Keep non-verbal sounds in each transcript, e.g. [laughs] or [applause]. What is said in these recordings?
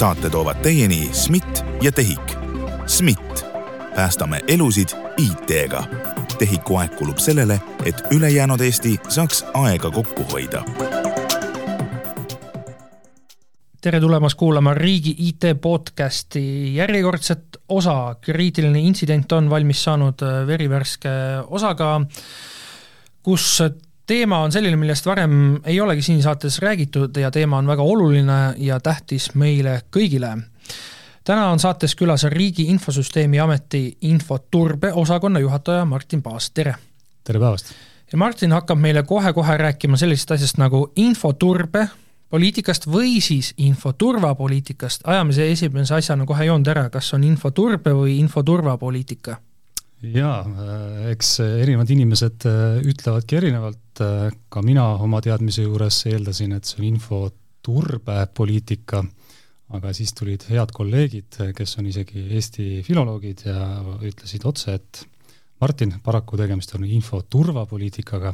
saate toovad teieni SMIT ja TEHIK. SMIT, päästame elusid IT-ga. TEHIK-u aeg kulub sellele, et ülejäänud Eesti saaks aega kokku hoida tere tulemast kuulama Riigi IT podcasti järjekordset osa. kriitiline intsident on valmis saanud äh, verivärske osaga, kus teema on selline, millest varem ei olegi siin saates räägitud ja teema on väga oluline ja tähtis meile kõigile. täna on saates külas Riigi Infosüsteemi Ameti infoturbe osakonna juhataja Martin Paas, tere! tere päevast! ja Martin hakkab meile kohe-kohe rääkima sellisest asjast nagu infoturbe poliitikast või siis infoturvapoliitikast, ajame see esimese asjana kohe joont ära, kas on infoturbe või infoturvapoliitika? Jaa, äh, eks erinevad inimesed äh, ütlevadki erinevalt, äh, ka mina oma teadmise juures eeldasin, et see on infoturbepoliitika, aga siis tulid head kolleegid, kes on isegi Eesti filoloogid ja ütlesid otse, et Martin, paraku tegemist on infoturvapoliitikaga.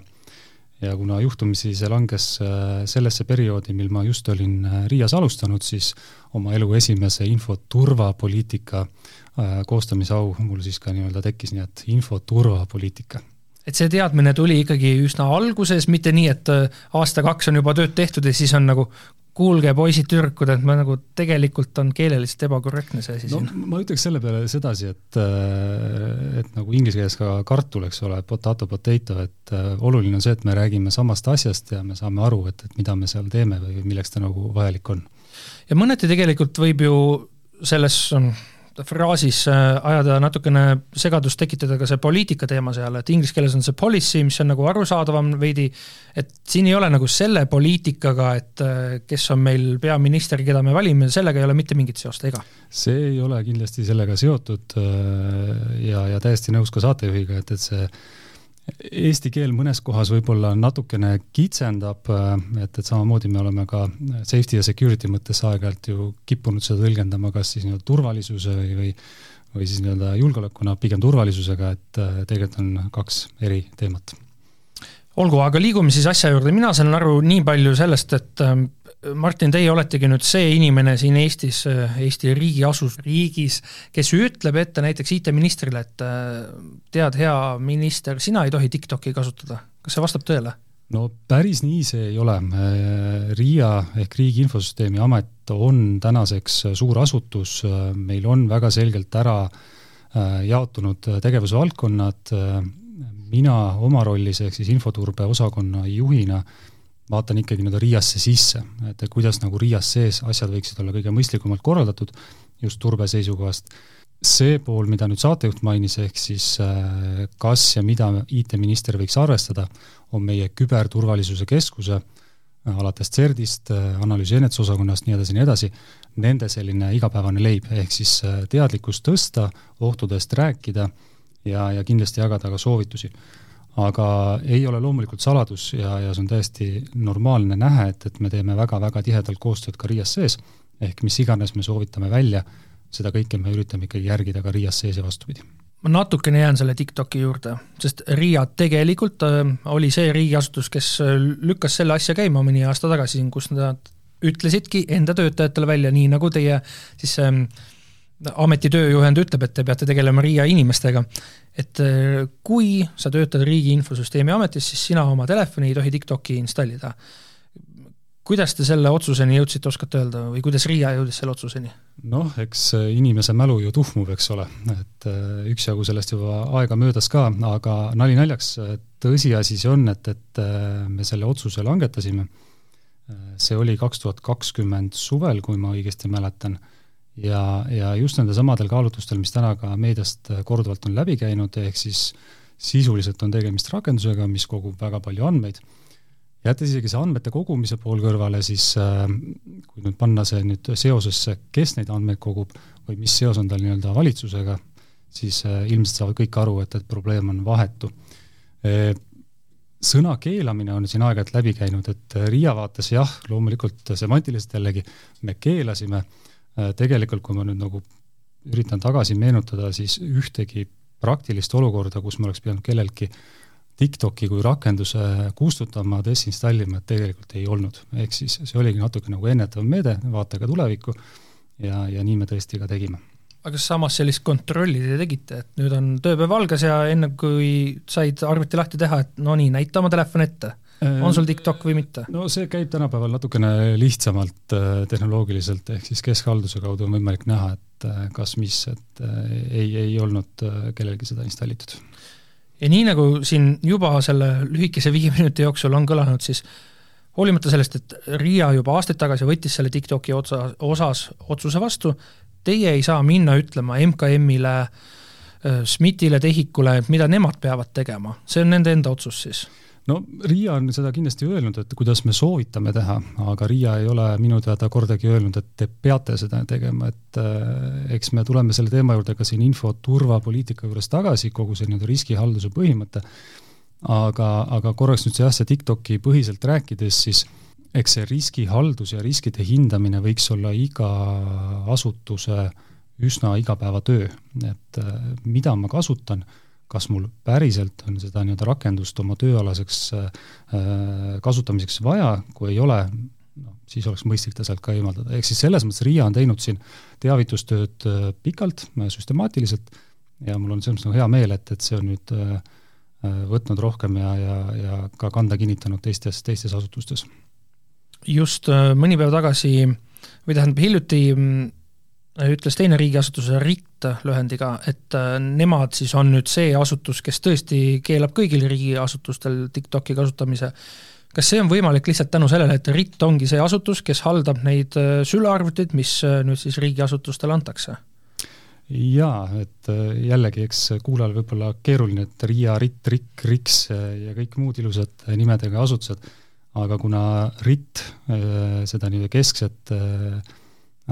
Ja kuna juhtumisi see langes äh, sellesse perioodi, mil ma just olin äh, Riias alustanud, siis oma elu esimese infoturvapoliitika äh, koostamise au mul siis ka nii-öelda tekkis, nii et infoturvapoliitika et see teadmine tuli ikkagi üsna alguses, mitte nii, et aasta-kaks on juba tööd tehtud ja siis on nagu kuulge, poisid-tüdrukud, et ma nagu tegelikult on keeleliselt ebakorrektne see asi no, siin. ma ütleks selle peale sedasi, et äh, et nagu inglise keeles ka kartul, eks ole, potato, potato, et äh, oluline on see, et me räägime samast asjast ja me saame aru, et, et mida me seal teeme või milleks ta nagu vajalik on. ja mõneti tegelikult võib ju selles fraasis äh, ajada natukene segadust tekitada ka see poliitika teema seal, et inglise keeles on see policy, mis on nagu arusaadavam veidi, et siin ei ole nagu selle poliitikaga, et äh, kes on meil peaminister, keda me valime, sellega ei ole mitte mingit seost, ega? see ei ole kindlasti sellega seotud äh, ja, ja täiesti nõus ka saatejuhiga, et, et see Eesti keel mõnes kohas võib-olla natukene kitsendab, et, et samamoodi me oleme ka safety ja security mõttes aeg-ajalt ju kippunud seda tõlgendama kas siis nii-öelda turvalisuse või, või või siis nii-öelda julgeolekuna pigem turvalisusega, et tegelikult on kaks eri teemat. Olgu, aga liigume siis asja juurde, mina saan aru nii palju sellest, et Martin, teie oletegi nüüd see inimene siin Eestis, Eesti riigiasus, riigis, kes ütleb ette näiteks IT-ministrile, et tead, hea minister, sina ei tohi TikTok'i kasutada. kas see vastab tõele? no päris nii see ei ole. RIA ehk Riigi Infosüsteemi Amet on tänaseks suur asutus, meil on väga selgelt ära äh, jaotunud tegevusvaldkonnad, mina oma rollis ehk siis infoturbe osakonna juhina vaatan ikkagi nii-öelda RIA-sse sisse, et kuidas nagu RIA-s sees asjad võiksid olla kõige mõistlikumalt korraldatud just turbe seisukohast. see pool, mida nüüd saatejuht mainis, ehk siis äh, kas ja mida IT-minister võiks arvestada, on meie küberturvalisuse keskuse äh, alates CERD-ist, äh, analüüsi ennetusosakonnast, nii edasi, nii edasi, nende selline igapäevane leib, ehk siis teadlikkust tõsta, ohtudest rääkida ja, ja kindlasti jagada ka soovitusi aga ei ole loomulikult saladus ja, ja see on täiesti normaalne näha, et, et me teeme väga-väga tihedalt koostööd ka RIA-s sees, ehk mis iganes me soovitame välja, seda kõike me üritame ikkagi järgida ka RIA-s sees ja vastupidi. ma natukene jään selle TikToki juurde, sest RIA tegelikult äh, oli see riigiasutus, kes äh, lükkas selle asja käima mõni aasta tagasi, kus nad ütlesidki enda töötajatele välja, nii nagu teie siis äh, ameti tööjuhend ütleb, et te peate tegelema RIA inimestega, et äh, kui sa töötad Riigi Infosüsteemi Ametis, siis sina oma telefoni ei tohi TikToki installida. kuidas te selle otsuseni jõudsite, oskate öelda, või kuidas RIA jõudis selle otsuseni? noh, eks inimese mälu ju tuhmub, eks ole, et äh, üksjagu sellest juba aega möödas ka, aga nali naljaks, tõsiasi see on, et, et äh, me selle otsuse langetasime, see oli kaks tuhat kakskümmend suvel, kui ma õigesti mäletan ja, ja just nendel samadel kaalutlustel, mis täna ka meediast korduvalt on läbi käinud, ehk siis sisuliselt on tegemist rakendusega, mis kogub väga palju andmeid, jättes isegi see andmete kogumise pool kõrvale, siis äh, kui nüüd panna see nüüd seosesse, kes neid andmeid kogub või mis seos on tal nii-öelda valitsusega, siis äh, ilmselt saavad kõik aru, et, et probleem on vahetu. Sõna keelamine on siin aeg-ajalt läbi käinud, et RIA vaates jah, loomulikult semantiliselt jällegi me keelasime äh, Äh, tegelikult, kui ma nüüd nagu üritan tagasi meenutada, siis ühtegi praktilist olukorda, kus ma oleks pidanud kelleltki TikToki kui rakenduse kustutama, desinstallima, et tegelikult ei olnud. ehk siis see oligi natuke nagu ennetav meede, vaatega tulevikku, ja, ja nii me tõesti ka tegime. aga samas sellist kontrolli te tegite, et nüüd on tööpäev algas ja enne, kui said arvuti lahti teha, et no nii, näita oma telefon ette on sul TikTok või mitte? no see käib tänapäeval natukene lihtsamalt äh, tehnoloogiliselt, ehk siis keskhalduse kaudu on võimalik näha, et äh, kas mis, et äh, ei, ei olnud kellelgi seda installitud. ja nii, nagu siin juba selle lühikese viie minuti jooksul on kõlanud, siis hoolimata sellest, et Riia juba aastaid tagasi võttis selle TikToki otsa, osas otsuse vastu, teie ei saa minna ütlema MKM-ile, SMIT-ile, TEHIK-ule, mida nemad peavad tegema, see on nende enda otsus siis no Riia on seda kindlasti öelnud, et kuidas me soovitame teha, aga Riia ei ole minu teada kordagi öelnud, et te peate seda tegema, et äh, eks me tuleme selle teema juurde ka siin infoturvapoliitika juures tagasi, kogu see nii-öelda riskihalduse põhimõte, aga, aga korraks nüüd jah, see TikToki põhiselt rääkides, siis eks see riskihaldus ja riskide hindamine võiks olla iga asutuse üsna igapäevatöö, et äh, mida ma kasutan kas mul päriselt on seda nii-öelda rakendust oma tööalaseks äh, kasutamiseks vaja, kui ei ole, noh, siis oleks mõistlik ta sealt ka eemaldada, ehk siis selles mõttes RIA on teinud siin teavitustööd äh, pikalt, süstemaatiliselt ja mul on selles mõttes nagu hea meel, et, et see on nüüd äh, võtnud rohkem ja, ja, ja ka kanda kinnitanud teistes, teistes asutustes. just mõni päev tagasi või tähendab hiljuti mm, ütles teine riigiasutus RIT lühendiga, et äh, nemad siis on nüüd see asutus, kes tõesti keelab kõigil riigiasutustel TikToki kasutamise. kas see on võimalik lihtsalt tänu sellele, et RIT ongi see asutus, kes haldab neid äh, sülearvuteid, mis äh, nüüd siis riigiasutustele antakse? jaa, et jällegi, eks kuulajal võib olla keeruline, et RIA, RIT, RIK, RIKS ja kõik muud ilusad nimedega asutused, aga kuna RIT seda nii-öelda keskset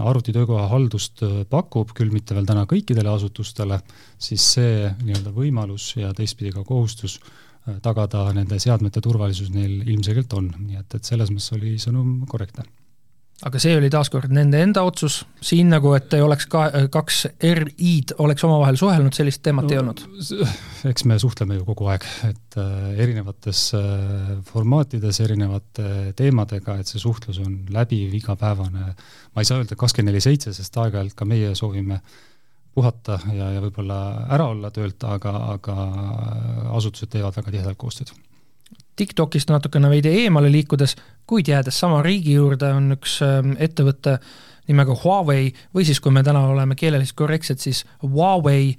arvutitöökoha haldust äh, pakub, küll mitte veel täna kõikidele asutustele, siis see nii-öelda võimalus ja teistpidi ka kohustus äh, tagada nende seadmete turvalisus neil ilmselgelt on, nii et, et selles mõttes oli sõnum korrektne aga see oli taaskord nende enda otsus, siin nagu, et ei oleks ka kaks RI-d oleks omavahel suhelnud, sellist teemat no, ei olnud? eks me suhtleme ju kogu aeg, et äh, erinevates äh, formaatides, erinevate teemadega, et see suhtlus on läbiv, igapäevane, ma ei saa öelda kakskümmend neli seitse, sest aeg-ajalt ka meie soovime puhata ja, ja võib-olla ära olla töölt, aga, aga asutused teevad väga tihedalt koostööd TikTokist natukene veidi eemale liikudes, kuid jäädes sama riigi juurde, on üks ähm, ettevõte nimega Huawei või siis, kui me täna oleme keeleliselt korrektsed, siis Huawei,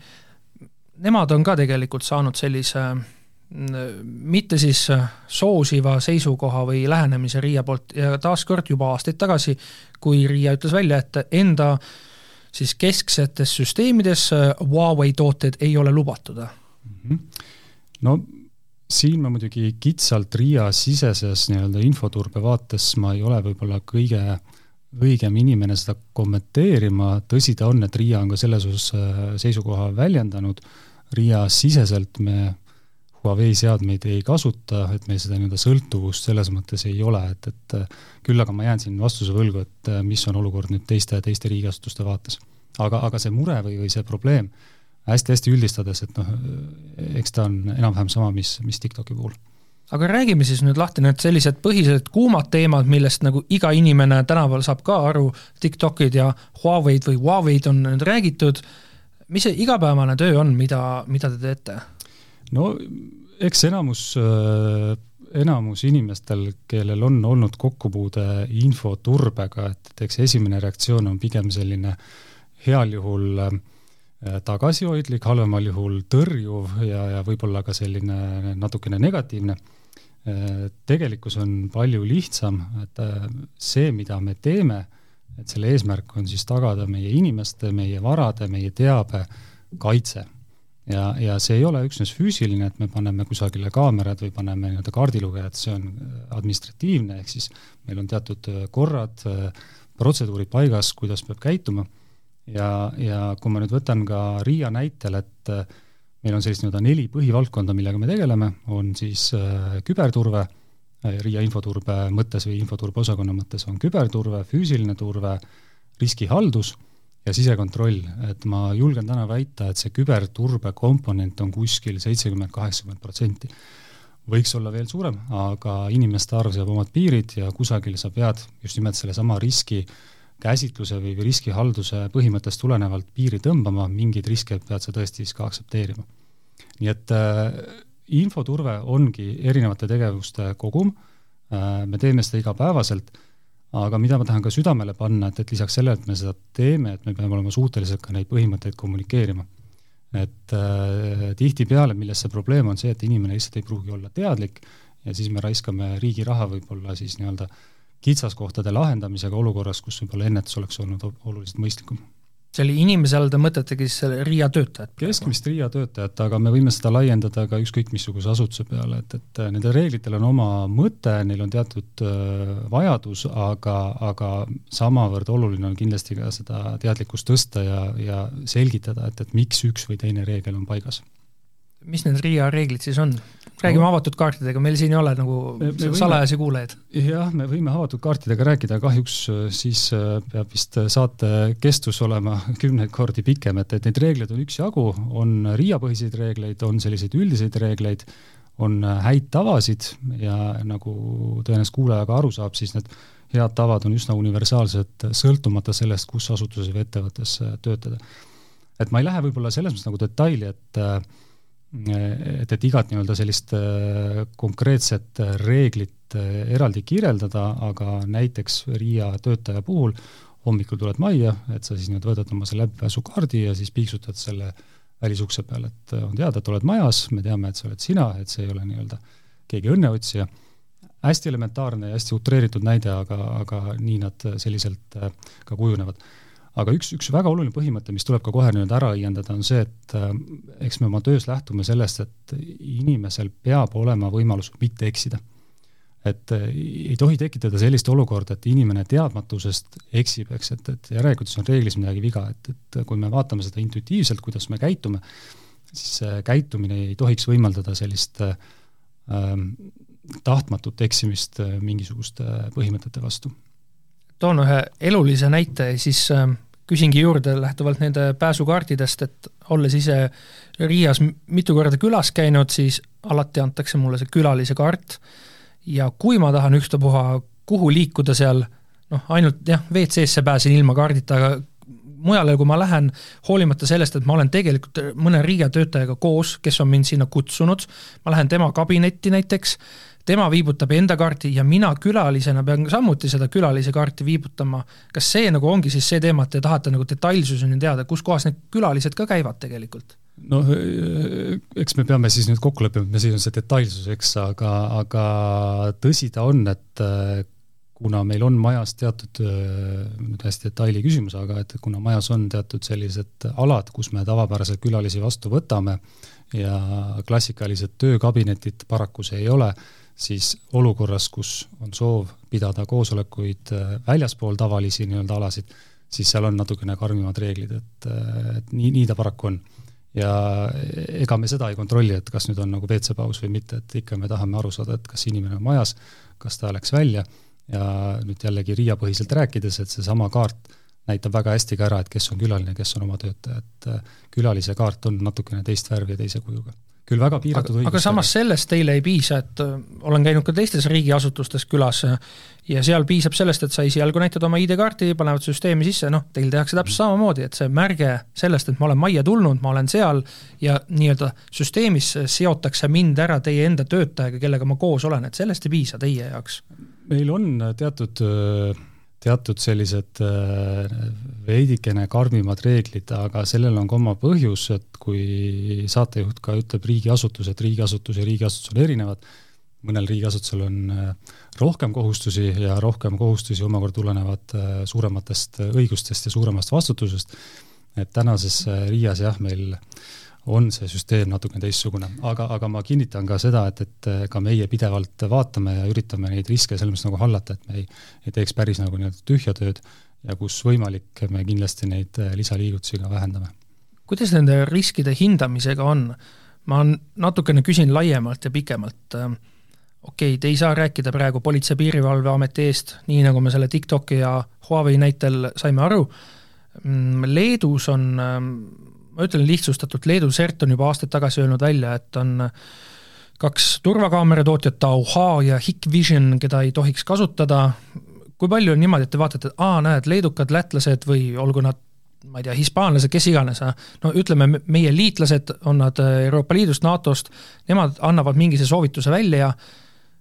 nemad on ka tegelikult saanud sellise mitte siis soosiva seisukoha või lähenemise Riia poolt ja taaskord juba aastaid tagasi, kui Riia ütles välja, et enda siis kesksetes süsteemides Huawei tooted ei ole lubatud mm. -hmm. no siin ma muidugi kitsalt RIA siseses nii-öelda infoturbe vaates ma ei ole võib-olla kõige õigem inimene seda kommenteerima, tõsi ta on, et RIA on ka selles osas äh, seisukoha väljendanud, RIA siseselt me Huawei seadmeid ei kasuta, et meil seda nii-öelda sõltuvust selles mõttes ei ole, et, et äh, küll aga ma jään siin vastuse võlgu, et äh, mis on olukord nüüd teiste, teiste riigiasutuste vaates. aga, aga see mure või, või see probleem hästi-hästi üldistades, et noh, eks ta on enam-vähem sama, mis, mis TikToki puhul. Aga räägime siis nüüd lahti need sellised põhilised kuumad teemad, millest nagu iga inimene tänaval saab ka aru, TikTokid ja Huawei'd või Huawei'd on nüüd räägitud, mis see igapäevane töö on, mida, mida te teete? no eks enamus, äh, enamus inimestel, kellel on olnud kokkupuude infoturbega, et, et eks esimene reaktsioon on pigem selline heal juhul Äh, tagasihoidlik, halvemal juhul tõrjuv ja, ja võib-olla ka selline natukene negatiivne. Äh, tegelikkus on palju lihtsam, et äh, see, mida me teeme, et selle eesmärk on siis tagada meie inimeste, meie varade, meie teabe kaitse. ja, ja see ei ole üksnes füüsiline, et me paneme kusagile kaamerad või paneme nii-öelda kaardilugejad, see on administratiivne, ehk siis meil on teatud korrad, protseduurid paigas, kuidas peab käituma ja, ja kui ma nüüd võtan ka Riia näitel, et äh, meil on sellist nii-öelda neli põhivaldkonda, millega me tegeleme, on siis äh, küberturve, äh, Riia infoturbe mõttes või infoturbe osakonna mõttes on küberturve, füüsiline turve, riskihaldus ja sisekontroll, et ma julgen täna väita, et see küberturbe komponent on kuskil seitsekümmend, kaheksakümmend protsenti. võiks olla veel suurem, aga inimeste arv seab omad piirid ja kusagil sa pead just nimelt sellesama riski äh, käsitluse või riskihalduse põhimõttest tulenevalt piiri tõmbama, mingeid riske pead sa tõesti siis ka aktsepteerima. nii et äh, infoturve ongi erinevate tegevuste kogum äh,, me teeme seda igapäevaselt, aga mida ma tahan ka südamele panna, et, et lisaks sellele, et me seda teeme, et me peame olema suutelised ka neid põhimõtteid kommunikeerima. et äh, tihtipeale, milles see probleem on see, et inimene lihtsalt ei pruugi olla teadlik ja siis me raiskame riigi raha võib-olla siis nii-öelda kitsaskohtade lahendamisega olukorras, kus võib-olla ennetus oleks olnud oluliselt mõistlikum. selle inimese all te mõtletegi siis RIA töötajat? keskmist RIA töötajat, aga me võime seda laiendada ka ükskõik missuguse asutuse peale, et, et nendel reeglitel on oma mõte, neil on teatud äh, vajadus, aga, aga samavõrd oluline on kindlasti ka seda teadlikkust tõsta ja, ja selgitada, et, et miks üks või teine reegel on paigas mis need RIA reeglid siis on? räägime no. avatud kaartidega, meil siin ei ole nagu me, me salajasi kuulajaid. jah, me võime avatud kaartidega rääkida, kahjuks äh, siis äh, peab vist äh, saate kestus olema [laughs] kümneid kordi pikem, et, et neid reegleid on üksjagu, on RIA-põhiseid reegleid, on selliseid üldiseid reegleid, on häid tavasid ja nagu tõenäoliselt kuulaja ka aru saab, siis need head tavad on üsna universaalsed, sõltumata sellest, kus asutuses või ettevõttes töötada. et ma ei lähe võib-olla selles mõttes nagu detaili, et äh, et, et igat nii-öelda sellist äh, konkreetset reeglit äh, eraldi kirjeldada, aga näiteks RIA töötaja puhul hommikul tuled majja, et sa siis nii-öelda võtad oma selle läbipääsukaardi ja siis piiksutad selle välisukse peale, et on teada, et oled majas, me teame, et see oled sina, et see ei ole nii-öelda keegi õnneotsija. hästi elementaarne ja hästi utreeritud näide, aga, aga nii nad selliselt äh, ka kujunevad aga üks, üks väga oluline põhimõte, mis tuleb ka kohe nüüd ära õiendada, on see, et äh, eks me oma töös lähtume sellest, et inimesel peab olema võimalus mitte eksida. et äh, ei tohi tekitada sellist olukorda, et inimene teadmatusest eksib, eks, et, et järelikult siis on reeglis midagi viga, et, et kui me vaatame seda intuitiivselt, kuidas me käitume, siis see käitumine ei tohiks võimaldada sellist äh, tahtmatut eksimist äh, mingisuguste põhimõtete vastu toon ühe elulise näite, siis äh, küsingi juurde lähtuvalt nende pääsukaartidest, et olles ise Riias mitu korda külas käinud, siis alati antakse mulle see külalise kaart. Ja kui ma tahan ükstapuha kuhu liikuda seal, noh, ainult jah, WC-sse pääsen ilma kaardita, aga mujale, kui ma lähen, hoolimata sellest, et ma olen tegelikult mõne Riia töötajaga koos, kes on mind sinna kutsunud, ma lähen tema kabinetti näiteks, tema viibutab enda kaarti ja mina külalisena pean samuti seda külalise kaarti viibutama. kas see nagu ongi siis see teema, et te tahate nagu detailsuseni teada, kus kohas need külalised ka käivad tegelikult? noh, eks me peame siis nüüd kokku leppima, mis on see detailsus, eks, aga, aga tõsi ta on, et äh, kuna meil on majas teatud, nüüd hästi detaili küsimus, aga et kuna majas on teatud sellised alad, kus me tavapäraselt külalisi vastu võtame ja klassikalised töökabinetid paraku see ei ole, siis olukorras, kus on soov pidada koosolekuid äh, väljaspool tavalisi nii-öelda alasid, siis seal on natukene karmimad reeglid, et, äh, et nii, nii ta paraku on. ja ega me seda ei kontrolli, et kas nüüd on nagu WC-paus või mitte, et ikka me tahame aru saada, et kas inimene on majas, kas ta läks välja ja nüüd jällegi RIA põhiselt rääkides, et seesama kaart näitab väga hästi ka ära, et kes on külaline, kes on oma töötaja, et äh, külalise kaart on natukene teist värvi ja teise kujuga küll väga piiratud õigustega. aga samas sellest teile ei piisa, et äh, olen käinud ka teistes riigiasutustes külas äh, ja seal piisab sellest, et sa esialgu näitad oma ID-kaarti, panevad süsteemi sisse, noh, teil tehakse täpselt samamoodi, et see märge sellest, et ma olen majja tulnud, ma olen seal ja nii-öelda süsteemis seotakse mind ära teie enda töötajaga, kellega ma koos olen, et sellest ei piisa teie jaoks? meil on teatud äh teatud sellised äh, veidikene karmimad reeglid, aga sellel on ka oma põhjus, et kui saatejuht ka ütleb riigiasutus, et riigiasutus ja riigiasutus on erinevad, mõnel riigiasutusel on äh, rohkem kohustusi ja rohkem kohustusi omakorda tulenevad äh, suurematest õigustest ja suuremast vastutusest, et tänases RIA-s jah, meil äh, on see süsteem natukene teistsugune, aga, aga ma kinnitan ka seda, et, et ka meie pidevalt vaatame ja üritame neid riske selles mõttes nagu hallata, et me ei, ei teeks päris nagu nii-öelda tühja tööd ja kus võimalik, me kindlasti neid lisaliigutusi ka vähendame. kuidas nende riskide hindamisega on? ma natukene küsin laiemalt ja pikemalt okei okay,, te ei saa rääkida praegu Politsei- ja Piirivalveameti eest, nii nagu me selle TikToki ja Huawei näitel saime aru, mm, Leedus on ma ütlen lihtsustatult, Leedu CERT on juba aastaid tagasi öelnud välja, et on kaks turvakaamera tootjat, Auha ja Hikvision, keda ei tohiks kasutada, kui palju on niimoodi, et te vaatate, et aa, näed, leedukad, lätlased või olgu nad ma ei tea, hispaanlased, kes iganes, no ütleme, meie liitlased, on nad Euroopa Liidust, NATO-st, nemad annavad mingise soovituse välja ja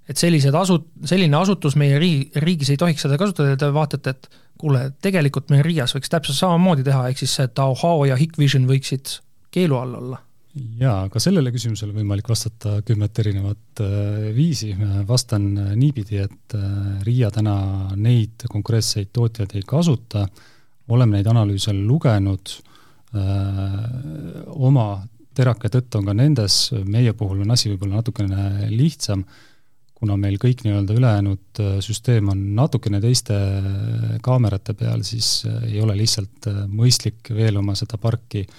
et sellised asu-, selline asutus meie riigi, riigis ei tohiks seda kasutada ja te vaatate, et kuule, tegelikult meil Riias võiks täpselt samamoodi teha, ehk siis see Taohao ja Hikvision võiksid keelu all olla. Jaa, ka sellele küsimusele võimalik vastata kümmet erinevat äh, viisi, vastan äh, niipidi, et äh, RIA täna neid konkreetseid tootjaid ei kasuta, oleme neid analüüse lugenud, oma terake tõtt on ka nendes, meie puhul on asi võib-olla natukene lihtsam, kuna meil kõik nii-öelda ülejäänud süsteem on natukene teiste kaamerate peal, siis ei ole lihtsalt mõistlik veel oma seda parki äh,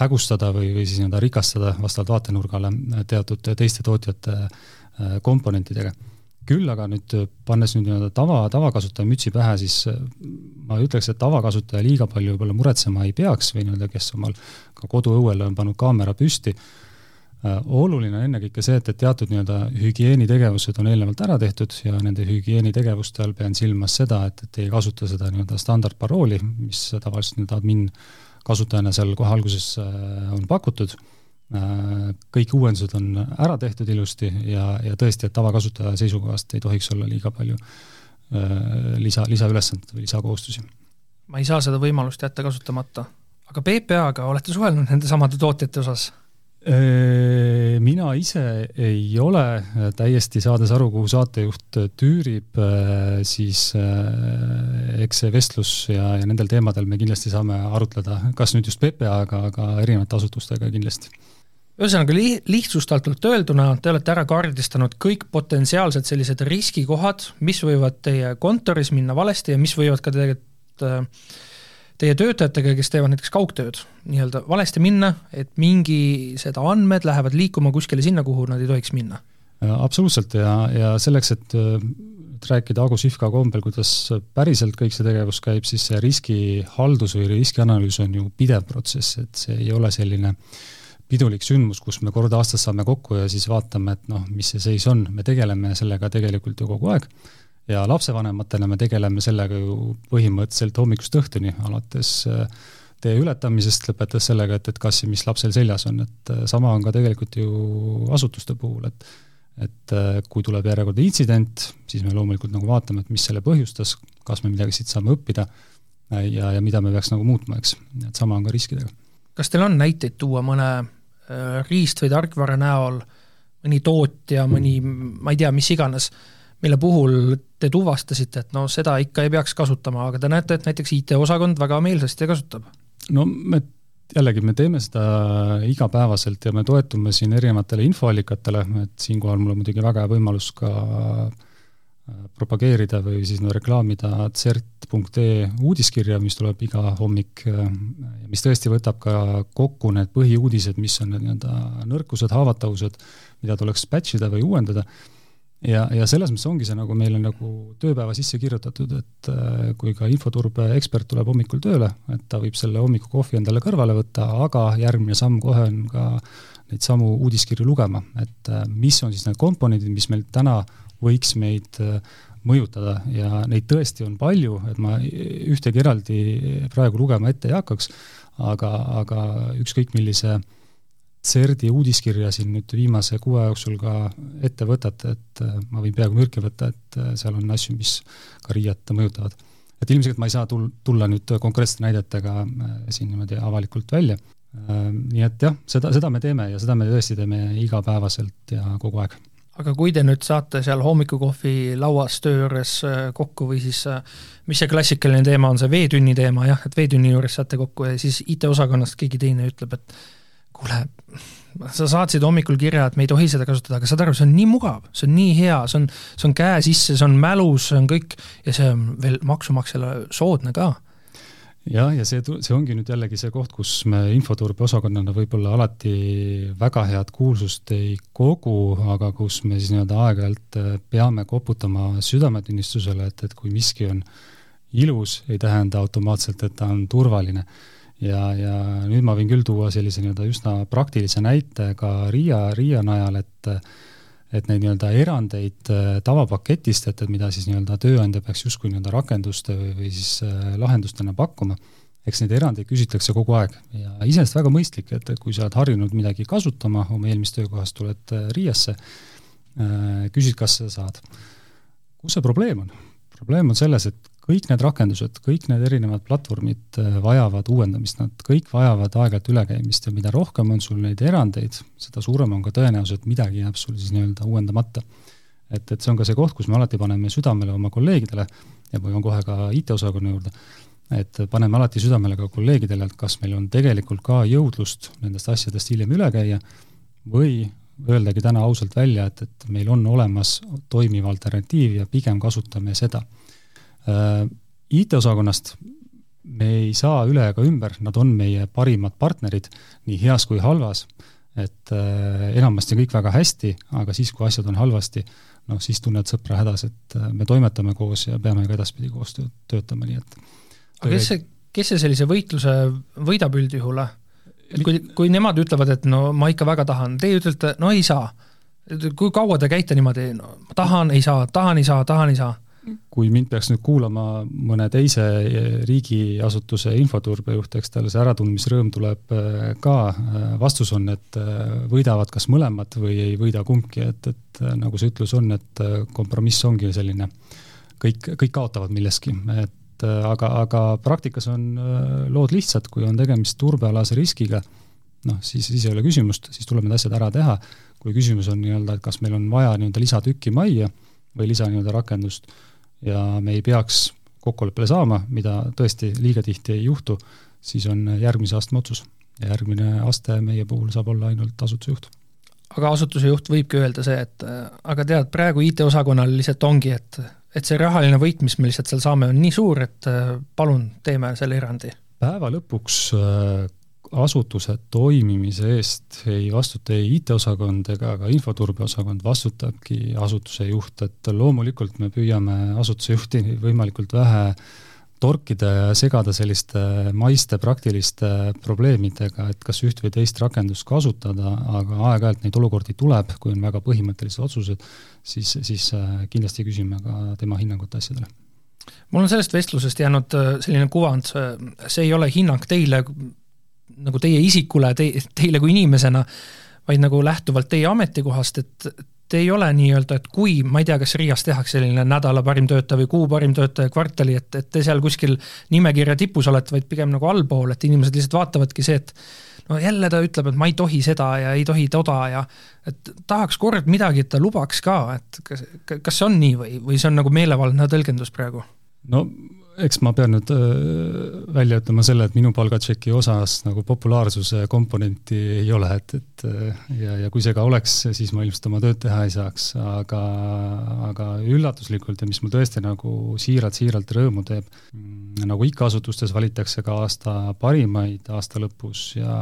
hägustada või, või siis nii-öelda rikastada vastavalt vaatenurgale teatud teiste tootjate äh, komponentidega. küll aga nüüd, pannes nüüd nii-öelda tava, tavakasutaja mütsi pähe, siis äh, ma ütleks, et tavakasutaja liiga palju võib-olla muretsema ei peaks või nii-öelda, kes omal ka koduõuele on pannud kaamera püsti, äh, oluline on ennekõike see, et, et teatud nii-öelda hügieenitegevused on eelnevalt ära tehtud ja nende hügieenitegevuste all pean silmas seda, et, et ei kasuta seda nii-öelda standardparooli, mis tavaliselt nüüd admin kasutajana seal kohe alguses äh, on pakutud, äh, kõik uuendused on ära tehtud ilusti ja, ja tõesti, et tavakasutaja seisukohast ei tohiks olla liiga palju äh, lisa, lisaülesandeid või lisakohustusi. ma ei saa seda võimalust jätta kasutamata. aga PPA-ga olete suhelnud nende samade tootjate osas? Mina ise ei ole, täiesti saades aru, kuhu saatejuht tüürib, siis eks see vestlus ja, ja nendel teemadel me kindlasti saame arutleda, kas nüüd just PPA-ga, aga erinevate asutustega kindlasti. Ühesõnaga li-, lihtsustatult öelduna, te olete ära kaardistanud kõik potentsiaalsed sellised riskikohad, mis võivad teie kontoris minna valesti ja mis võivad ka tegelikult äh, teie töötajatega, kes teevad näiteks kaugtööd, nii-öelda valesti minna, et mingi seda andmed lähevad liikuma kuskile sinna, kuhu nad ei tohiks minna? absoluutselt ja, ja selleks, et et rääkida Agu Sihvka kombel, kuidas päriselt kõik see tegevus käib, siis see riskihaldus või riskianalüüs on ju pidev protsess, et see ei ole selline pidulik sündmus, kus me kord aastas saame kokku ja siis vaatame, et noh, mis see seis on, me tegeleme sellega tegelikult ju kogu aeg ja lapsevanematena me tegeleme sellega ju põhimõtteliselt hommikust õhtuni, alates äh, tee ületamisest, lõpetades sellega, et, et kas ja mis lapsel seljas on, et äh, sama on ka tegelikult ju asutuste puhul, et et äh, kui tuleb järjekordne intsident, siis me loomulikult nagu vaatame, et mis selle põhjustas, kas me midagi siit saame õppida ja, ja mida me peaks nagu muutma, eks, et sama on ka riskidega. kas teil on näiteid tuua mõne riist- või tarkvara näol, mõni tootja, mõni ma ei tea, mis iganes, mille puhul te tuvastasite, et no seda ikka ei peaks kasutama, aga te näete, et näiteks IT-osakond väga meelsasti kasutab? no me jällegi, me teeme seda igapäevaselt ja me toetume siin erinevatele infoallikatele, et siinkohal mul on muidugi väga hea võimalus ka äh, propageerida või siis no reklaamida CERT.ee uudiskirja, mis tuleb iga hommik, äh, mis tõesti võtab ka kokku need põhiuudised, mis on need nii-öelda nõrkused, haavatavused, mida tuleks batch ida või uuendada ja, ja selles mõttes ongi see nagu meile nagu tööpäeva sisse kirjutatud, et äh, kui ka infoturbe ekspert tuleb hommikul tööle, et ta võib selle hommikukohvi endale kõrvale võtta, aga järgmine samm kohe on ka neid samu uudiskirju lugema, et äh, mis on siis need komponendid, mis meil täna võiks meid äh, mõjutada. Ja neid tõesti on palju, et ma ühtegi eraldi praegu lugema ette ei hakkaks, aga, aga ükskõik millise äh, CERD-i uudiskirja siin nüüd viimase kuu aja jooksul ka ette võtate, et äh, ma võin peaaegu mürki võtta, et äh, seal on asju, mis ka RIA-t mõjutavad. et ilmselgelt ma ei saa tul-, tulla nüüd konkreetsete näidetega äh, siin niimoodi avalikult välja, nii et jah, seda, seda me teeme ja seda me tõesti teeme igapäevaselt ja kogu aeg aga kui te nüüd saate seal hommikukohvi lauas töö juures kokku või siis mis see klassikaline teema on, see veetünni teema jah, et veetünni juures saate kokku ja siis IT-osakonnast keegi teine ütleb, et kuule, sa saatsid hommikul kirja, et me ei tohi seda kasutada, aga saad aru, see on nii mugav, see on nii hea, see on, see on käe sisse, see on mälus, see on kõik ja see on veel maksumaksjale soodne ka. Jah, ja see, see ongi nüüd jällegi see koht, kus me infoturbe osakonnana võib-olla alati väga head kuulsust ei kogu, aga kus me siis nii-öelda aeg-ajalt äh, peame koputama südametunnistusele, et, et kui miski on ilus, ei tähenda automaatselt, et ta on turvaline ja, ja nüüd ma võin küll tuua sellise nii-öelda üsna praktilise näite ka Riia, Riia najal, et et neid nii-öelda erandeid äh, tavapaketist, et, et mida siis nii-öelda tööandja peaks justkui nii-öelda rakenduste või, või siis äh, lahendustena pakkuma, eks neid erandeid küsitakse kogu aeg ja iseenesest väga mõistlik, et, kui sa oled harjunud midagi kasutama oma eelmist töökohast, tuled äh, Riiasse, küsid, kas sa saad. kus see probleem on? probleem on selles, et kõik need rakendused, kõik need erinevad platvormid äh, vajavad uuendamist, nad kõik vajavad aeg-ajalt ülekäimist ja mida rohkem on sul neid erandeid, seda suurem on ka tõenäosus, et midagi jääb sul siis nii-öelda uuendamata. et, et see on ka see koht, kus me alati paneme südamele oma kolleegidele ja ma jõuan kohe ka IT-osakonna juurde, et paneme alati südamele ka kolleegidele, et kas meil on tegelikult ka jõudlust nendest asjadest hiljem üle käia või öeldagi täna ausalt välja, et, et meil on olemas toimiv alternatiiv ja pigem kasutame seda IT-osakonnast me ei saa üle ega ümber, nad on meie parimad partnerid nii heas kui halvas, et äh, enamasti kõik väga hästi, aga siis, kui asjad on halvasti, noh, siis tunned sõpra hädas, et äh, me toimetame koos ja peame ka edaspidi koos töötama, nii et aga kes see, kes see sellise võitluse võidab üldjuhul? et kui, kui nemad ütlevad, et no ma ikka väga tahan, teie ütlete, no ei saa. kui kaua te käite niimoodi, no tahan, ei saa, tahan, ei saa, tahan, ei saa kui mind peaks nüüd kuulama mõne teise riigiasutuse infoturbejuht, eks tal see äratundmisrõõm tuleb äh, ka, äh, vastus on, et võidavad kas mõlemad või ei võida kumbki, et, et nagu see ütlus on, et kompromiss ongi selline, kõik, kõik kaotavad milleski, et aga, aga praktikas on lood lihtsad, kui on tegemist turbealase riskiga, noh, siis, siis ei ole küsimust, siis tuleb need asjad ära teha, kui küsimus on nii-öelda, et kas meil on vaja nii-öelda lisatükki majja või lisa nii-öelda rakendust, ja me ei peaks kokkuleppele saama, mida tõesti liiga tihti ei juhtu, siis on järgmise astme otsus. ja järgmine aste meie puhul saab olla ainult asutuse juht. aga asutuse juht võibki öelda see, et aga tead, praegu IT-osakonnal lihtsalt ongi, et et see rahaline võit, mis me lihtsalt seal saame, on nii suur, et palun, teeme selle erandi. päeva lõpuks asutuse toimimise eest ei vastuta ei IT-osakond ega ka infoturbeosakond, vastutabki asutuse juht, et loomulikult me püüame asutuse juhti võimalikult vähe torkida ja segada selliste maiste praktiliste probleemidega, et kas üht või teist rakendust kasutada, aga aeg-ajalt neid olukordi tuleb, kui on väga põhimõttelised otsused, siis, siis äh, kindlasti küsime ka tema hinnangut asjadele. Mul on sellest vestlusest jäänud äh, selline kuvand, see ei ole hinnang teile nagu teie isikule, te, teile kui inimesena, vaid nagu lähtuvalt teie ametikohast, et te ei ole nii-öelda, et kui, ma ei tea, kas Riias tehakse selline nädala parim töötaja või kuu parim töötaja, kvartali, et, et te seal kuskil nimekirja tipus olete, vaid pigem nagu allpool, et inimesed lihtsalt vaatavadki see, et no jälle ta ütleb, et ma ei tohi seda ja ei tohi toda ja et tahaks kord midagi, et ta lubaks ka, et kas, kas see on nii või, või see on nagu meelevaldne tõlgendus praegu? no eks ma pean nüüd välja ütlema selle, et minu palgatšeki osas nagu populaarsuse komponenti ei ole, et, et ja, ja kui see ka oleks, siis ma ilmselt oma tööd teha ei saaks, aga, aga üllatuslikult ja mis mul tõesti nagu siiralt-siiralt rõõmu teeb, mm, nagu ikka asutustes valitakse ka aasta parimaid aasta lõpus ja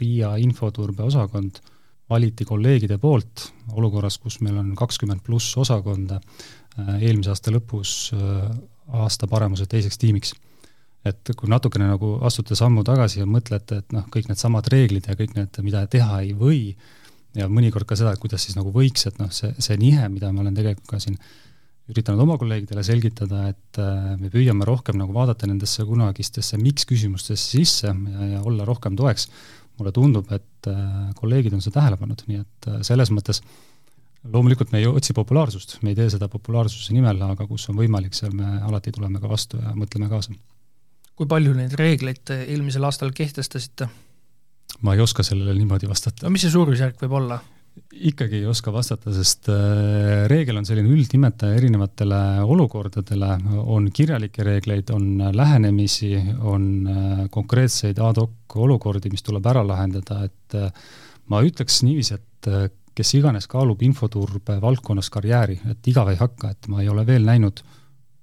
Riia infoturbeosakond valiti kolleegide poolt olukorras, kus meil on kakskümmend pluss osakonda, eelmise aasta lõpus aasta paremuse teiseks tiimiks. et kui natukene nagu astute sammu tagasi ja mõtlete, et noh, kõik needsamad reeglid ja kõik need, mida teha ei või, ja mõnikord ka seda, et kuidas siis nagu võiks, et noh, see, see nihe, mida ma olen tegelikult ka siin üritanud oma kolleegidele selgitada, et äh, me püüame rohkem nagu vaadata nendesse kunagistesse miks küsimustesse sisse ja, ja olla rohkem toeks, mulle tundub, et äh, kolleegid on seda tähele pannud, nii et äh, selles mõttes äh, loomulikult me ei otsi populaarsust, me ei tee seda populaarsuse nimel, aga kus on võimalik, seal me alati tuleme ka vastu ja mõtleme kaasa. kui palju neid reegleid eelmisel aastal kehtestasite? ma ei oska sellele niimoodi vastata. no mis see suurusjärk võib olla? ikkagi ei oska vastata, sest äh, reegel on selline üldnimetaja erinevatele olukordadele, on kirjalikke reegleid, on lähenemisi, on äh, konkreetseid ad hoc olukordi, mis tuleb ära lahendada, et äh, ma ütleks niiviisi, et kes iganes kaalub infoturbe valdkonnas karjääri, et igav ei hakka, et ma ei ole veel näinud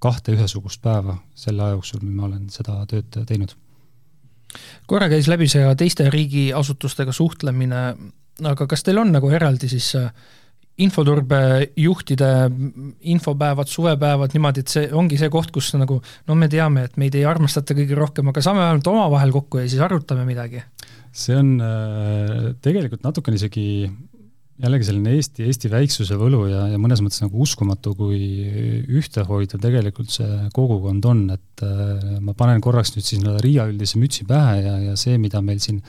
kahte ühesugust päeva selle aja jooksul, mil ma olen seda tööd teinud. korra käis läbi see teiste riigiasutustega suhtlemine, aga kas teil on nagu eraldi siis äh, infoturbejuhtide infopäevad, suvepäevad niimoodi, et see ongi see koht, kus nagu no me teame, et meid ei armastata kõige rohkem, aga saame vähemalt omavahel kokku ja siis arutame midagi? see on äh, tegelikult natukene isegi jällegi selline Eesti, Eesti väiksuse võlu ja, ja mõnes mõttes nagu uskumatu, kui ühtehoidev tegelikult see kogukond on, et äh, ma panen korraks nüüd siis Riia üldise mütsi pähe ja, ja see, mida meil siin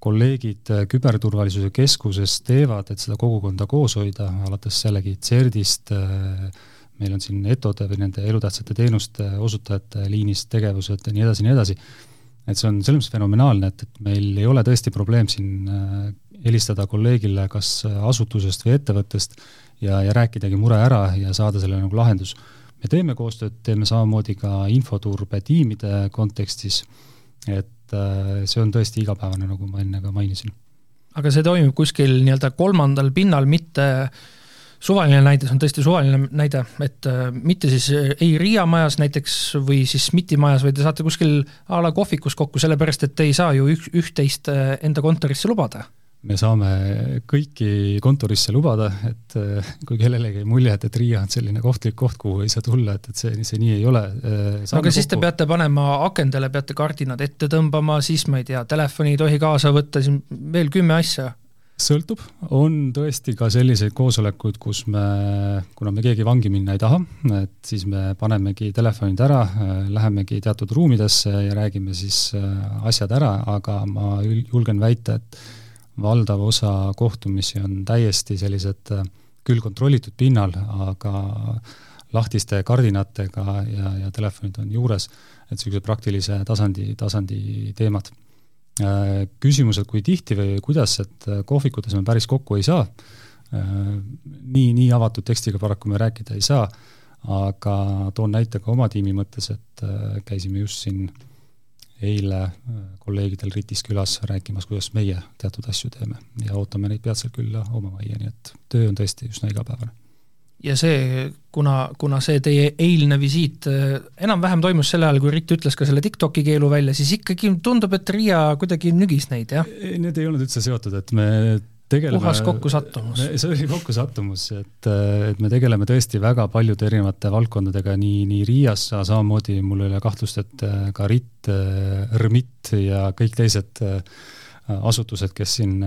kolleegid äh, Küberturvalisuse Keskuses teevad, et seda kogukonda koos hoida, alates jällegi CERD-ist, äh, meil on siin ETO-de või nende elutähtsate teenuste osutajate liinist tegevused ja nii edasi, nii edasi, et see on selles mõttes fenomenaalne, et, et meil ei ole tõesti probleem siin helistada kolleegile kas asutusest või ettevõttest ja, ja rääkidagi mure ära ja saada sellele nagu lahendus. me teeme koostööd, teeme samamoodi ka infoturbe tiimide kontekstis, et äh, see on tõesti igapäevane, nagu ma enne ka mainisin. aga see toimub kuskil nii-öelda kolmandal pinnal, mitte suvaline näide, see on tõesti suvaline näide, et äh, mitte siis ei Riia majas näiteks või siis SMIT-i majas, vaid te saate kuskil a la kohvikus kokku, sellepärast et te ei saa ju üht, üht-teist äh, enda kontorisse lubada me saame kõiki kontorisse lubada, et äh, kui kellelegi jäi mulje, et, et Riia on selline kohtlik koht, kuhu ei saa tulla, et, et see, see nii ei ole. Äh, aga siis te peate panema akendele, peate kardinad ette tõmbama, siis ma ei tea, telefoni ei tohi kaasa võtta, siin veel kümme asja sõltub, on tõesti ka selliseid koosolekuid, kus me, kuna me keegi vangi minna ei taha, et siis me panemegi telefonid ära, äh, lähemegi teatud ruumidesse ja räägime siis asjad ära, aga ma julgen väita, et valdav osa kohtumisi on täiesti sellised äh, küll kontrollitud pinnal, aga lahtiste kardinatega ja, ja telefonid on juures, et niisuguse praktilise tasandi, tasandi teemad. Äh, küsimused, kui tihti või kuidas, et äh, kohvikutes me päris kokku ei saa, nii, nii avatud tekstiga paraku me rääkida ei saa, aga toon näite ka oma tiimi mõttes, et käisime just siin eile äh, kolleegidel Ritis külas rääkimas, kuidas meie teatud asju teeme ja ootame neid peatselt külla oma majja, nii et töö on tõesti üsna igapäevane. ja see, kuna, kuna see teie eilne visiit äh, enam-vähem toimus sel ajal, kui Ritt ütles ka selle TikToki keelu välja, siis ikkagi tundub, et Riia kuidagi nügis neid, jah? Need ei olnud üldse seotud, et me tegeleme puhas kokkusattumus. [laughs] see oli kokkusattumus, et, et me tegeleme tõesti väga paljude erinevate valdkondadega, nii, nii Riias, samamoodi mul ei ole kahtlust, et äh, ka RIT, äh, RMIT ja kõik teised äh, asutused, kes siin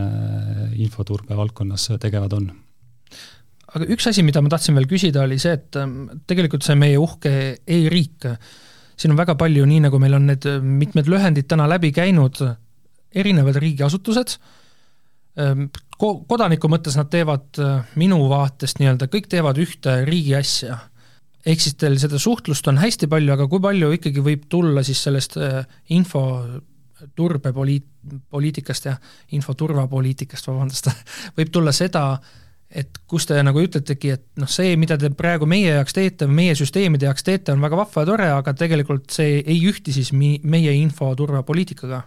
infoturbe valdkonnas tegevad on. aga üks asi, mida ma tahtsin veel küsida, oli see, et ähm, tegelikult see meie uhke e-riik, siin on väga palju, nii nagu meil on need mitmed lühendid täna läbi käinud, erinevad riigiasutused, ähm, ko-, kodaniku mõttes nad teevad äh, minu vaatest nii-öelda, kõik teevad ühte riigi asja. ehk siis teil seda suhtlust on hästi palju, aga kui palju ikkagi võib tulla siis sellest äh, info turbepoliit-, poliitikast ja infoturvapoliitikast, vabandust [laughs] võib tulla seda, et kus te nagu ütletegi, et noh, see, mida te praegu meie jaoks teete, meie süsteemide jaoks teete, on väga vahva ja tore, aga tegelikult see ei ühti siis mi-, meie infoturvapoliitikaga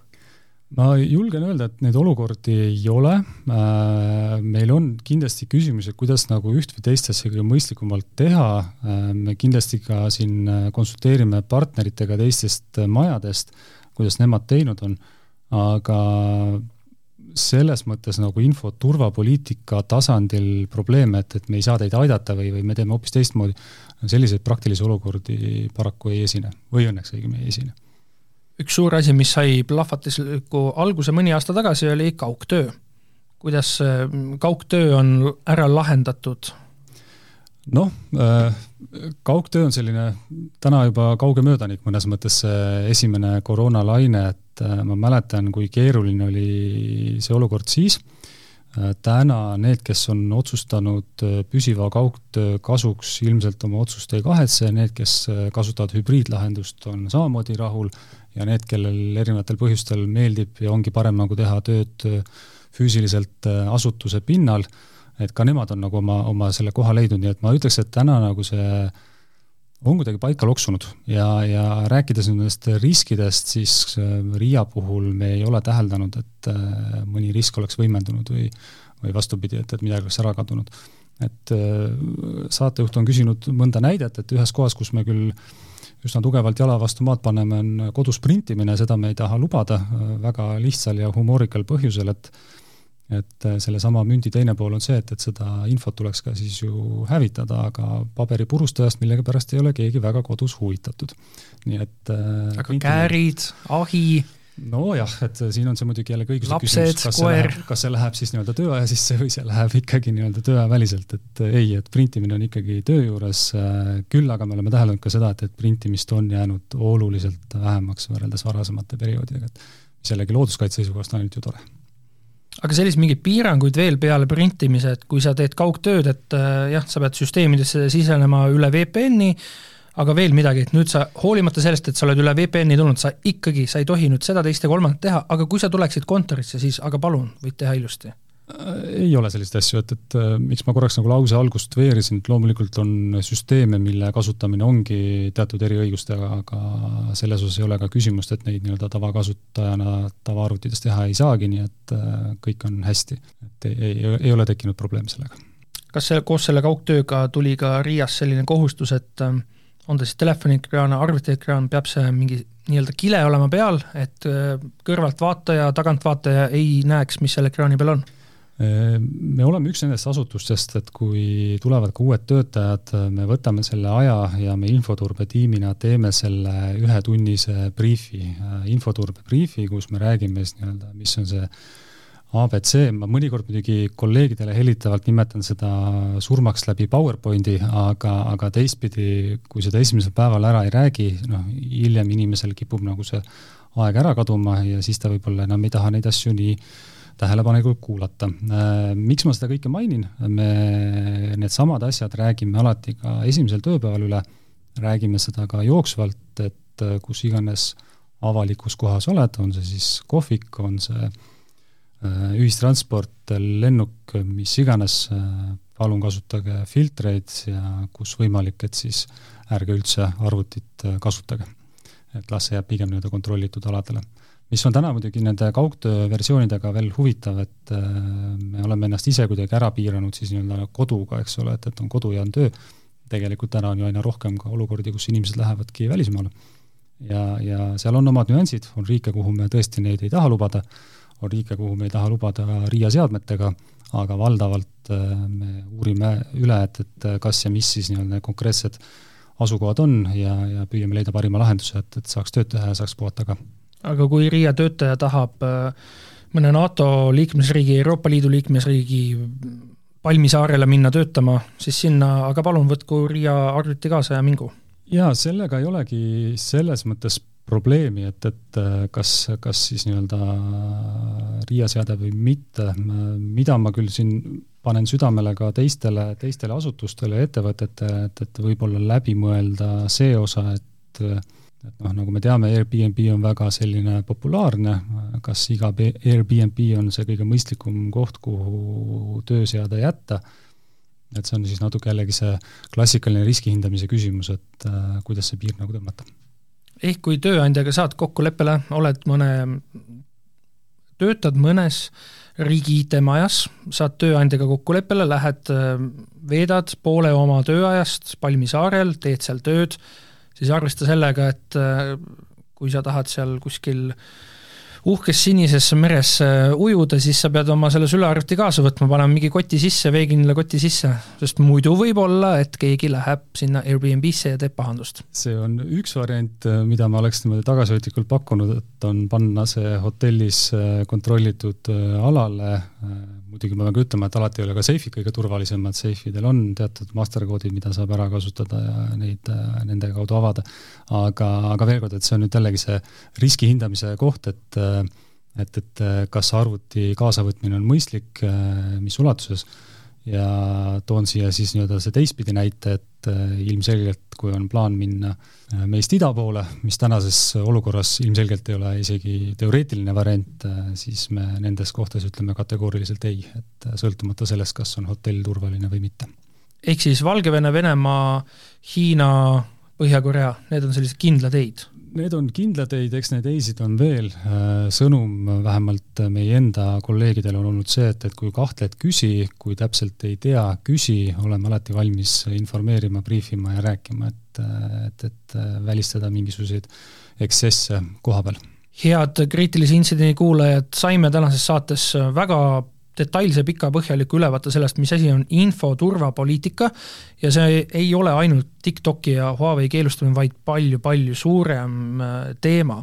ma julgen öelda, et neid olukordi ei ole. Äh, meil on kindlasti küsimusi, kuidas nagu üht või teist asja kõige mõistlikumalt teha. Äh, me kindlasti ka siin äh, konsulteerime partneritega teistest majadest, kuidas nemad teinud on, aga selles mõttes nagu infoturvapoliitika tasandil probleeme, et, et me ei saa teid aidata või, või me teeme hoopis teistmoodi, selliseid praktilisi olukordi paraku ei esine või õnneks õigemini ei esine üks suur asi, mis sai plahvatusliku alguse mõni aasta tagasi, oli kaugtöö. kuidas kaugtöö on ära lahendatud? noh, äh, kaugtöö on selline täna juba kauge möödanik mõnes mõttes see esimene koroonalaine, et äh, ma mäletan, kui keeruline oli see olukord siis täna need, kes on otsustanud äh, püsiva kaugtöö kasuks, ilmselt oma otsust ei kahetse, need, kes äh, kasutavad hübriidlahendust, on samamoodi rahul. Ja need, kellel erinevatel põhjustel meeldib ja ongi parem nagu teha tööd füüsiliselt asutuse pinnal, et ka nemad on nagu oma, oma selle koha leidnud, nii et ma ütleks, et täna nagu see on kuidagi paika loksunud ja, ja rääkides nendest riskidest, siis äh, Riia puhul me ei ole täheldanud, et äh, mõni risk oleks võimendunud või, või vastupidi, et, et midagi oleks ära kadunud. et äh, saatejuht on küsinud mõnda näidet, et ühes kohas, kus me küll üsna tugevalt jala vastu maad paneme, on kodus printimine, seda me ei taha lubada väga lihtsal ja humoorikal põhjusel, et et äh, sellesama mündi teine pool on see, et, et seda infot tuleks ka siis ju hävitada, aga paberipurustajast millegipärast ei ole keegi väga kodus huvitatud. nii et äh, aga käärid, ahi? nojah, et siin on see muidugi jälle õiguslik küsimus, kas see läheb, kas see läheb siis nii-öelda tööaja sisse või see läheb ikkagi nii-öelda tööaja väliselt, et ei, et printimine on ikkagi töö juures, küll aga me oleme täheldanud ka seda, et, et printimist on jäänud oluliselt vähemaks võrreldes varasemate perioodidega, et mis jällegi looduskaitse seisukohast on ainult ju tore aga selliseid mingeid piiranguid veel peale printimise, et kui sa teed kaugtööd, et äh, jah, sa pead süsteemidesse sisenema üle VPN-i, aga veel midagi, et nüüd sa, hoolimata sellest, et sa oled üle VPN-i tulnud, sa ikkagi, sa ei tohi nüüd seda, teist ja kolmandat teha, aga kui sa tuleksid kontorisse, siis aga palun, võid teha ilusti ei ole selliseid asju, et, et äh, miks ma korraks nagu lause algust veerisin, et loomulikult on süsteeme, mille kasutamine ongi teatud eriõigustega, aga selles osas ei ole ka küsimust, et neid nii-öelda tavakasutajana tavaarvutides teha ei saagi, nii et äh, kõik on hästi. et ei, ei, ei ole tekkinud probleeme sellega. kas see, koos selle kaugtööga tuli ka RIA-s selline kohustus, et äh, on ta siis telefoniekraan, arvutiekraan, peab see mingi nii-öelda kile olema peal, et kõrvaltvaataja, tagantvaataja ei näeks, mis seal ekraani peal on? Me oleme üks nendest asutustest, et kui tulevad ka uued töötajad, me võtame selle aja ja me infoturbetiimina teeme selle ühetunnise briifi, infoturbe briifi, kus me räägime siis nii-öelda, mis on see abc, ma mõnikord muidugi kolleegidele hellitavalt nimetan seda surmaks läbi PowerPointi, aga, aga teistpidi, kui seda esimesel päeval ära ei räägi, noh, hiljem inimesel kipub nagu see aeg ära kaduma ja siis ta võib-olla enam ei taha neid asju nii tähelepanelikult kuulata. Äh, miks ma seda kõike mainin, me needsamad asjad räägime alati ka esimesel tööpäeval üle, räägime seda ka jooksvalt, et äh, kus iganes avalikus kohas oled, on see siis kohvik, on see äh, ühistransport, lennuk, mis iganes, palun kasutage filtreid ja kus võimalik, et siis ärge üldse arvutit kasutage. et las see jääb pigem nii-öelda kontrollitud aladele mis on täna muidugi nende kaugtöö versioonidega veel huvitav, et äh, me oleme ennast ise kuidagi ära piiranud siis nii-öelda koduga, eks ole, et, et on kodu ja on töö, tegelikult täna on ju aina rohkem ka olukordi, kus inimesed lähevadki välismaale. ja, ja seal on omad nüansid, on riike, kuhu me tõesti neid ei taha lubada, on riike, kuhu me ei taha lubada RIA seadmetega, aga valdavalt äh, me uurime üle, et, et kas ja mis siis nii-öelda konkreetsed asukohad on ja, ja püüame leida parima lahenduse, et, et saaks tööd teha ja saaks puhata ka aga kui Riia töötaja tahab äh, mõne NATO liikmesriigi, Euroopa Liidu liikmesriigi Palmisaarele minna töötama, siis sinna, aga palun võtku Riia arvuti kaasa ja mingu. jaa, sellega ei olegi selles mõttes probleemi, et, et äh, kas, kas siis nii-öelda Riia seade või mitte, mida ma küll siin panen südamele ka teistele, teistele asutustele ja ettevõtetele, et, et võib-olla läbi mõelda see osa, et et noh, nagu me teame, Airbnb on väga selline populaarne, kas iga Airbnb on see kõige mõistlikum koht, kuhu tööseade jätta, et see on siis natuke jällegi see klassikaline riskihindamise küsimus, et äh, kuidas see piir nagu tõmmata. ehk kui tööandjaga saad kokkuleppele, oled mõne, töötad mõnes riigi IT-majas, saad tööandjaga kokkuleppele, lähed, äh, veedad poole oma tööajast Palmisaarel, teed seal tööd, siis arvesta sellega, et äh, kui sa tahad seal kuskil uhkes sinises meres äh, ujuda, siis sa pead oma selle sülearvuti kaasa võtma, panema mingi koti sisse, veekindla koti sisse, sest muidu võib olla, et keegi läheb sinna Airbnb-sse ja teeb pahandust. see on üks variant, äh, mida ma oleks niimoodi tagasihoidlikult pakkunud, et on panna see hotellis kontrollitud alale muidugi ma pean ka ütlema, et alati ei ole ka seifid kõige turvalisemad, seifidel on teatud masterkoodid, mida saab ära kasutada ja neid nende kaudu avada. aga, aga veel kord, et see on nüüd jällegi see riski hindamise koht, et et, et kas arvuti kaasavõtmine on mõistlik, mis ulatuses ja toon siia siis nii-öelda see teistpidi näite, et äh, ilmselgelt kui on plaan minna äh, meist ida poole, mis tänases olukorras ilmselgelt ei ole isegi teoreetiline variant, äh, siis me nendes kohtades ütleme kategooriliselt ei, et sõltumata sellest, kas on hotell turvaline või mitte. ehk siis Valgevene, Venemaa, Hiina, Põhja-Korea, need on sellised kindlad ei-d? Need on kindlad ei-d, eks neid ei-sid on veel, äh, sõnum vähemalt meie enda kolleegidel on olnud see, et, et kui kahtled, küsi, kui täpselt ei tea, küsi, oleme alati valmis informeerima, briifima ja rääkima, et, et, et välistada mingisuguseid eksesse koha peal. head kriitilise intsidendi kuulajad, saime tänases saates väga detailse pika põhjaliku ülevaate sellest, mis asi on infoturvapoliitika ja see ei ole ainult TikToki ja Huawei keelustamine, vaid palju-palju suurem äh, teema.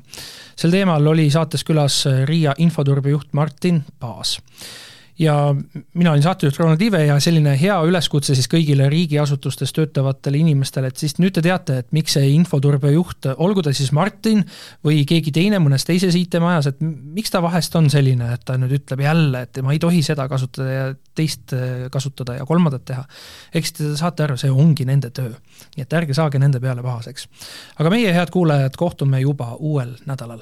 sel teemal oli saates külas Riia infoturbejuht Martin Paas ja mina olin saatejuht Ronald Ive ja selline hea üleskutse siis kõigile riigiasutustes töötavatele inimestele, et siis nüüd te teate, et miks see infoturbejuht, olgu ta siis Martin või keegi teine mõnes teises IT-majas, et miks ta vahest on selline, et ta nüüd ütleb jälle, et ma ei tohi seda kasutada ja teist äh, kasutada ja kolmandat teha. eks te saate aru, see ongi nende töö. nii et ärge saage nende peale pahaseks. aga meie, head kuulajad, kohtume juba uuel nädalal.